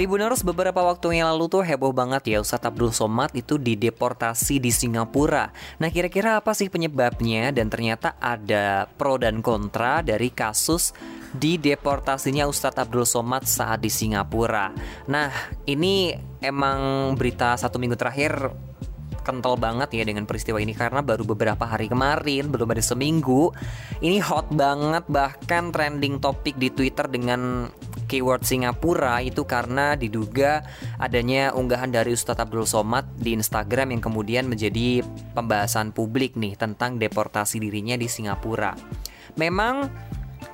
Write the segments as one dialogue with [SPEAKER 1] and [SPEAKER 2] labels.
[SPEAKER 1] Tribuners beberapa waktu yang lalu tuh heboh banget ya Ustadz Abdul Somad itu dideportasi di Singapura. Nah kira-kira apa sih penyebabnya dan ternyata ada pro dan kontra dari kasus dideportasinya Ustadz Abdul Somad saat di Singapura. Nah ini emang berita satu minggu terakhir kental banget ya dengan peristiwa ini karena baru beberapa hari kemarin, belum ada seminggu. Ini hot banget bahkan trending topik di Twitter dengan keyword Singapura itu karena diduga adanya unggahan dari Ustadz Abdul Somad di Instagram yang kemudian menjadi pembahasan publik nih tentang deportasi dirinya di Singapura. Memang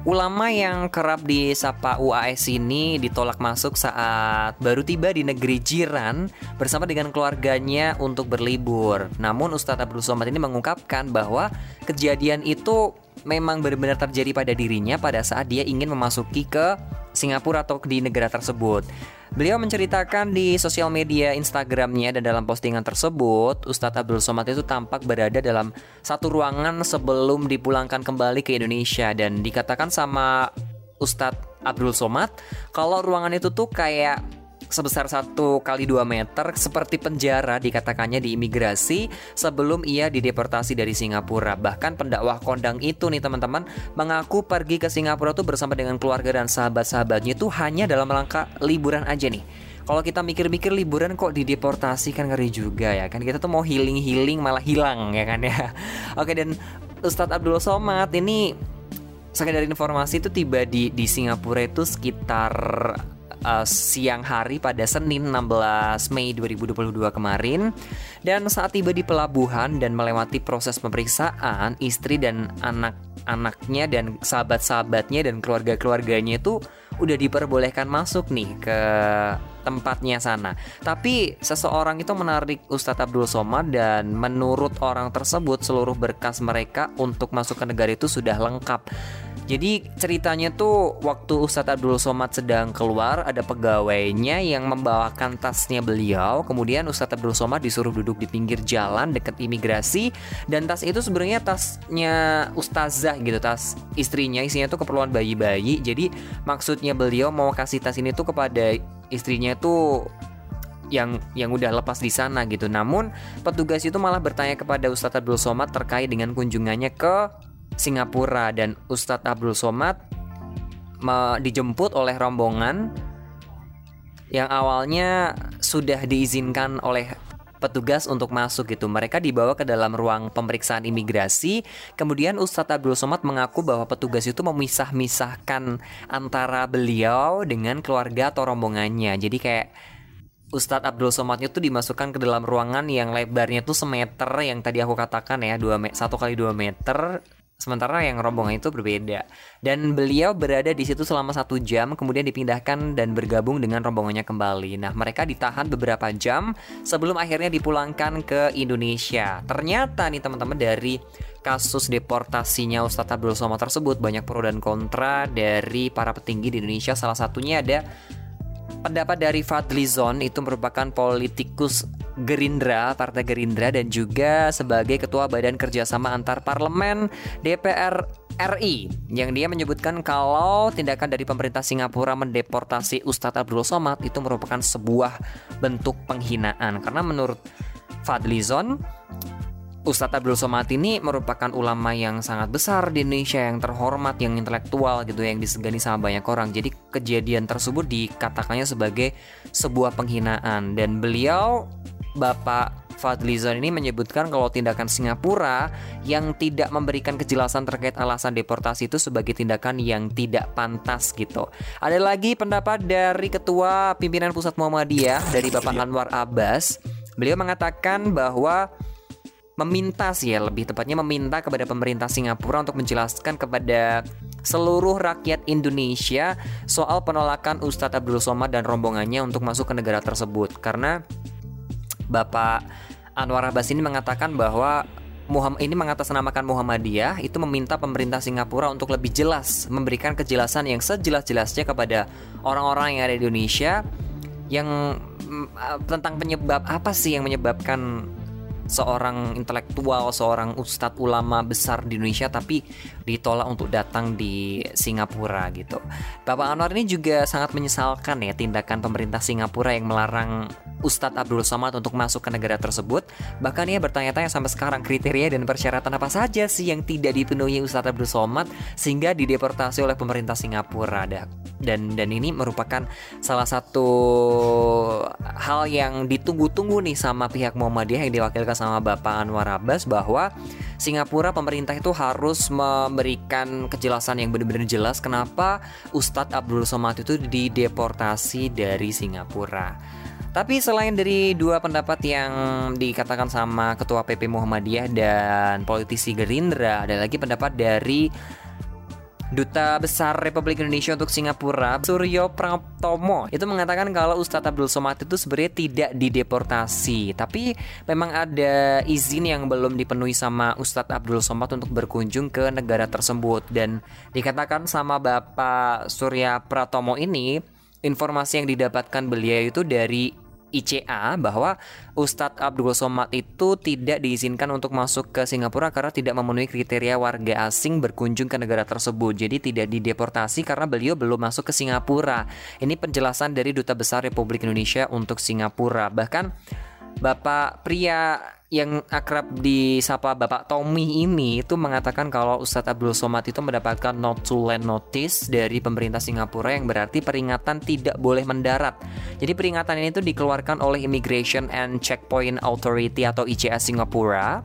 [SPEAKER 1] Ulama yang kerap disapa UAS ini ditolak masuk saat baru tiba di negeri jiran bersama dengan keluarganya untuk berlibur. Namun Ustadz Abdul Somad ini mengungkapkan bahwa kejadian itu memang benar-benar terjadi pada dirinya pada saat dia ingin memasuki ke Singapura atau di negara tersebut. Beliau menceritakan di sosial media Instagramnya dan dalam postingan tersebut, Ustadz Abdul Somad itu tampak berada dalam satu ruangan sebelum dipulangkan kembali ke Indonesia dan dikatakan sama Ustadz Abdul Somad kalau ruangan itu tuh kayak sebesar 1 kali 2 meter seperti penjara dikatakannya di imigrasi sebelum ia dideportasi dari Singapura. Bahkan pendakwah kondang itu nih teman-teman mengaku pergi ke Singapura tuh bersama dengan keluarga dan sahabat-sahabatnya itu hanya dalam rangka liburan aja nih. Kalau kita mikir-mikir liburan kok dideportasi kan ngeri juga ya kan kita tuh mau healing-healing malah hilang ya kan ya. Oke dan Ustadz Abdul Somad ini sekedar informasi itu tiba di di Singapura itu sekitar uh, siang hari pada Senin 16 Mei 2022 kemarin. Dan saat tiba di pelabuhan dan melewati proses pemeriksaan istri dan anak-anaknya dan sahabat-sahabatnya dan keluarga-keluarganya itu udah diperbolehkan masuk nih ke tempatnya sana. Tapi seseorang itu menarik Ustadz Abdul Somad dan menurut orang tersebut seluruh berkas mereka untuk masuk ke negara itu sudah lengkap. Jadi ceritanya tuh waktu Ustadz Abdul Somad sedang keluar ada pegawainya yang membawakan tasnya beliau Kemudian Ustadz Abdul Somad disuruh duduk di pinggir jalan deket imigrasi Dan tas itu sebenarnya tasnya Ustazah gitu Tas istrinya isinya tuh keperluan bayi-bayi Jadi maksudnya beliau mau kasih tas ini tuh kepada istrinya tuh yang yang udah lepas di sana gitu. Namun petugas itu malah bertanya kepada Ustadz Abdul Somad terkait dengan kunjungannya ke Singapura dan Ustadz Abdul Somad dijemput oleh rombongan yang awalnya sudah diizinkan oleh petugas untuk masuk gitu. Mereka dibawa ke dalam ruang pemeriksaan imigrasi. Kemudian Ustadz Abdul Somad mengaku bahwa petugas itu memisah-misahkan antara beliau dengan keluarga atau rombongannya. Jadi kayak Ustadz Abdul Somad itu dimasukkan ke dalam ruangan yang lebarnya tuh semeter yang tadi aku katakan ya dua satu kali dua meter Sementara yang rombongan itu berbeda. Dan beliau berada di situ selama satu jam, kemudian dipindahkan dan bergabung dengan rombongannya kembali. Nah, mereka ditahan beberapa jam sebelum akhirnya dipulangkan ke Indonesia. Ternyata nih teman-teman dari kasus deportasinya Ustadz Abdul Somad tersebut banyak pro dan kontra dari para petinggi di Indonesia. Salah satunya ada pendapat dari Fadlizon itu merupakan politikus Gerindra, Partai Gerindra dan juga sebagai Ketua Badan Kerjasama Antar Parlemen DPR RI yang dia menyebutkan kalau tindakan dari pemerintah Singapura mendeportasi Ustadz Abdul Somad itu merupakan sebuah bentuk penghinaan karena menurut Fadlizon Ustadz Abdul Somad ini merupakan ulama yang sangat besar di Indonesia yang terhormat, yang intelektual gitu, yang disegani sama banyak orang. Jadi kejadian tersebut dikatakannya sebagai sebuah penghinaan dan beliau Bapak Fadlizon ini menyebutkan kalau tindakan Singapura yang tidak memberikan kejelasan terkait alasan deportasi itu sebagai tindakan yang tidak pantas gitu. Ada lagi pendapat dari Ketua Pimpinan Pusat Muhammadiyah dari Bapak Anwar Abbas. Beliau mengatakan bahwa meminta sih ya lebih tepatnya meminta kepada pemerintah Singapura untuk menjelaskan kepada seluruh rakyat Indonesia soal penolakan Ustadz Abdul Somad dan rombongannya untuk masuk ke negara tersebut karena Bapak Anwar Abbas ini mengatakan bahwa Muhammad ini mengatasnamakan Muhammadiyah itu meminta pemerintah Singapura untuk lebih jelas memberikan kejelasan yang sejelas-jelasnya kepada orang-orang yang ada di Indonesia yang mm, tentang penyebab apa sih yang menyebabkan seorang intelektual, seorang ustadz ulama besar di Indonesia tapi ditolak untuk datang di Singapura gitu. Bapak Anwar ini juga sangat menyesalkan ya tindakan pemerintah Singapura yang melarang Ustadz Abdul Somad untuk masuk ke negara tersebut. Bahkan ia bertanya-tanya sampai sekarang kriteria dan persyaratan apa saja sih yang tidak dipenuhi Ustadz Abdul Somad sehingga dideportasi oleh pemerintah Singapura. Dan dan ini merupakan salah satu hal yang ditunggu-tunggu nih sama pihak Muhammadiyah yang diwakilkan sama Bapak Anwar Abbas bahwa Singapura pemerintah itu harus memberikan kejelasan yang benar-benar jelas kenapa Ustadz Abdul Somad itu dideportasi dari Singapura. Tapi selain dari dua pendapat yang dikatakan sama Ketua PP Muhammadiyah dan politisi Gerindra, ada lagi pendapat dari Duta Besar Republik Indonesia untuk Singapura, Suryo Pratomo, itu mengatakan kalau Ustadz Abdul Somad itu sebenarnya tidak dideportasi, tapi memang ada izin yang belum dipenuhi sama Ustadz Abdul Somad untuk berkunjung ke negara tersebut. Dan dikatakan sama Bapak Surya Pratomo ini informasi yang didapatkan beliau itu dari ICA bahwa Ustadz Abdul Somad itu tidak diizinkan untuk masuk ke Singapura karena tidak memenuhi kriteria warga asing berkunjung ke negara tersebut. Jadi tidak dideportasi karena beliau belum masuk ke Singapura. Ini penjelasan dari Duta Besar Republik Indonesia untuk Singapura. Bahkan Bapak pria yang akrab disapa Bapak Tommy ini itu mengatakan kalau Ustadz Abdul Somad itu mendapatkan not to land notice dari pemerintah Singapura yang berarti peringatan tidak boleh mendarat. Jadi peringatan ini itu dikeluarkan oleh Immigration and Checkpoint Authority atau ICA Singapura.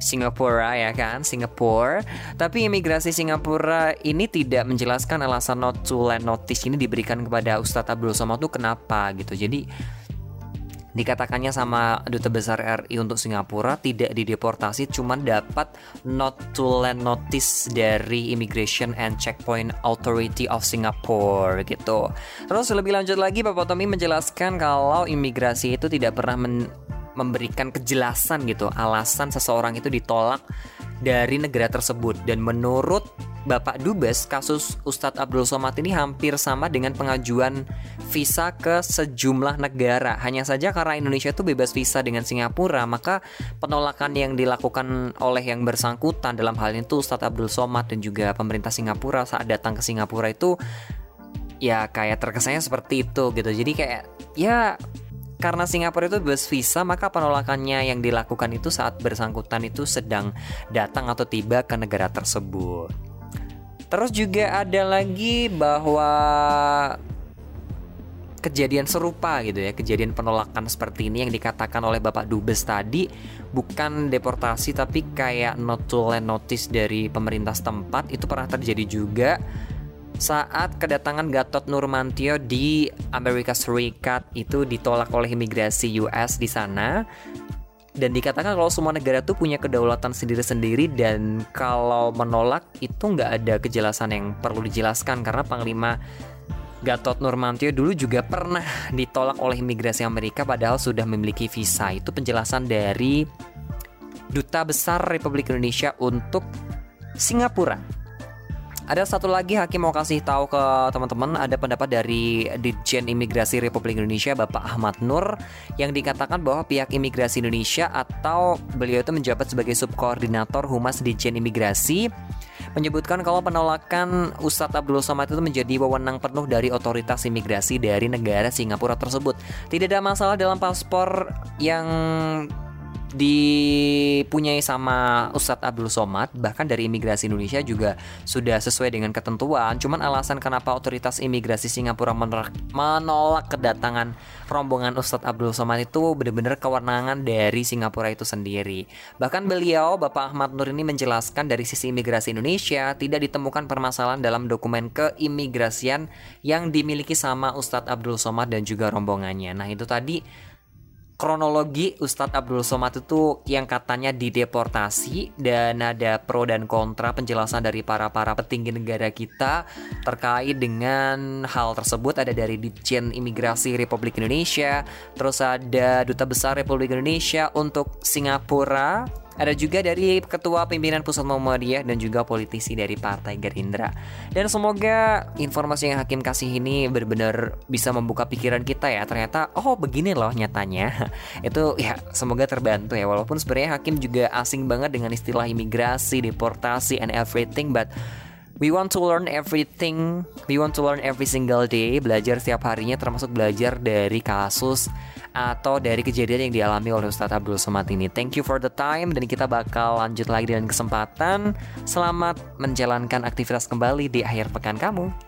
[SPEAKER 1] Singapura ya kan, Singapura. Tapi imigrasi Singapura ini tidak menjelaskan alasan not to land notice ini diberikan kepada Ustadz Abdul Somad itu kenapa gitu. Jadi Dikatakannya sama duta besar RI untuk Singapura tidak dideportasi cuma dapat not to land notice dari Immigration and Checkpoint Authority of Singapore gitu. Terus lebih lanjut lagi Bapak Tommy menjelaskan kalau imigrasi itu tidak pernah men memberikan kejelasan gitu alasan seseorang itu ditolak dari negara tersebut dan menurut Bapak Dubes, kasus Ustadz Abdul Somad ini hampir sama dengan pengajuan visa ke sejumlah negara. Hanya saja karena Indonesia itu bebas visa dengan Singapura, maka penolakan yang dilakukan oleh yang bersangkutan dalam hal itu Ustadz Abdul Somad dan juga pemerintah Singapura saat datang ke Singapura itu ya kayak terkesannya seperti itu gitu. Jadi kayak ya karena Singapura itu bebas visa, maka penolakannya yang dilakukan itu saat bersangkutan itu sedang datang atau tiba ke negara tersebut. Terus juga ada lagi bahwa kejadian serupa gitu ya, kejadian penolakan seperti ini yang dikatakan oleh Bapak Dubes tadi bukan deportasi tapi kayak not to land notice dari pemerintah setempat itu pernah terjadi juga saat kedatangan Gatot Nurmantio di Amerika Serikat itu ditolak oleh imigrasi US di sana dan dikatakan kalau semua negara tuh punya kedaulatan sendiri-sendiri dan kalau menolak itu nggak ada kejelasan yang perlu dijelaskan karena Panglima Gatot Nurmantio dulu juga pernah ditolak oleh imigrasi Amerika padahal sudah memiliki visa. Itu penjelasan dari Duta Besar Republik Indonesia untuk Singapura. Ada satu lagi hakim mau kasih tahu ke teman-teman ada pendapat dari Ditjen Imigrasi Republik Indonesia Bapak Ahmad Nur yang dikatakan bahwa pihak Imigrasi Indonesia atau beliau itu menjabat sebagai subkoordinator Humas Ditjen Imigrasi menyebutkan kalau penolakan Ustadz Abdul Somad itu menjadi wewenang penuh dari otoritas imigrasi dari negara Singapura tersebut. Tidak ada masalah dalam paspor yang dipunyai sama Ustadz Abdul Somad bahkan dari imigrasi Indonesia juga sudah sesuai dengan ketentuan. Cuman alasan kenapa otoritas imigrasi Singapura menolak, kedatangan rombongan Ustadz Abdul Somad itu benar-benar kewenangan dari Singapura itu sendiri. Bahkan beliau Bapak Ahmad Nur ini menjelaskan dari sisi imigrasi Indonesia tidak ditemukan permasalahan dalam dokumen keimigrasian yang dimiliki sama Ustadz Abdul Somad dan juga rombongannya. Nah itu tadi kronologi Ustadz Abdul Somad itu yang katanya dideportasi dan ada pro dan kontra penjelasan dari para-para petinggi negara kita terkait dengan hal tersebut. Ada dari Ditjen Imigrasi Republik Indonesia terus ada Duta Besar Republik Indonesia untuk Singapura Ada juga dari Ketua Pimpinan Pusat Muhammadiyah dan juga politisi dari Partai Gerindra. Dan semoga informasi yang Hakim kasih ini benar-benar bisa membuka pikiran kita ya. Ternyata oh begini loh nyatanya. Itu ya semoga terbantu ya. Walaupun sebenarnya Hakim juga asing banget dengan istilah imigrasi, deportasi and everything but We want to learn everything. We want to learn every single day. Belajar setiap harinya, termasuk belajar dari kasus atau dari kejadian yang dialami oleh Ustadz Abdul Somad ini. Thank you for the time dan kita bakal lanjut lagi dengan kesempatan. Selamat menjalankan aktivitas kembali di akhir pekan kamu.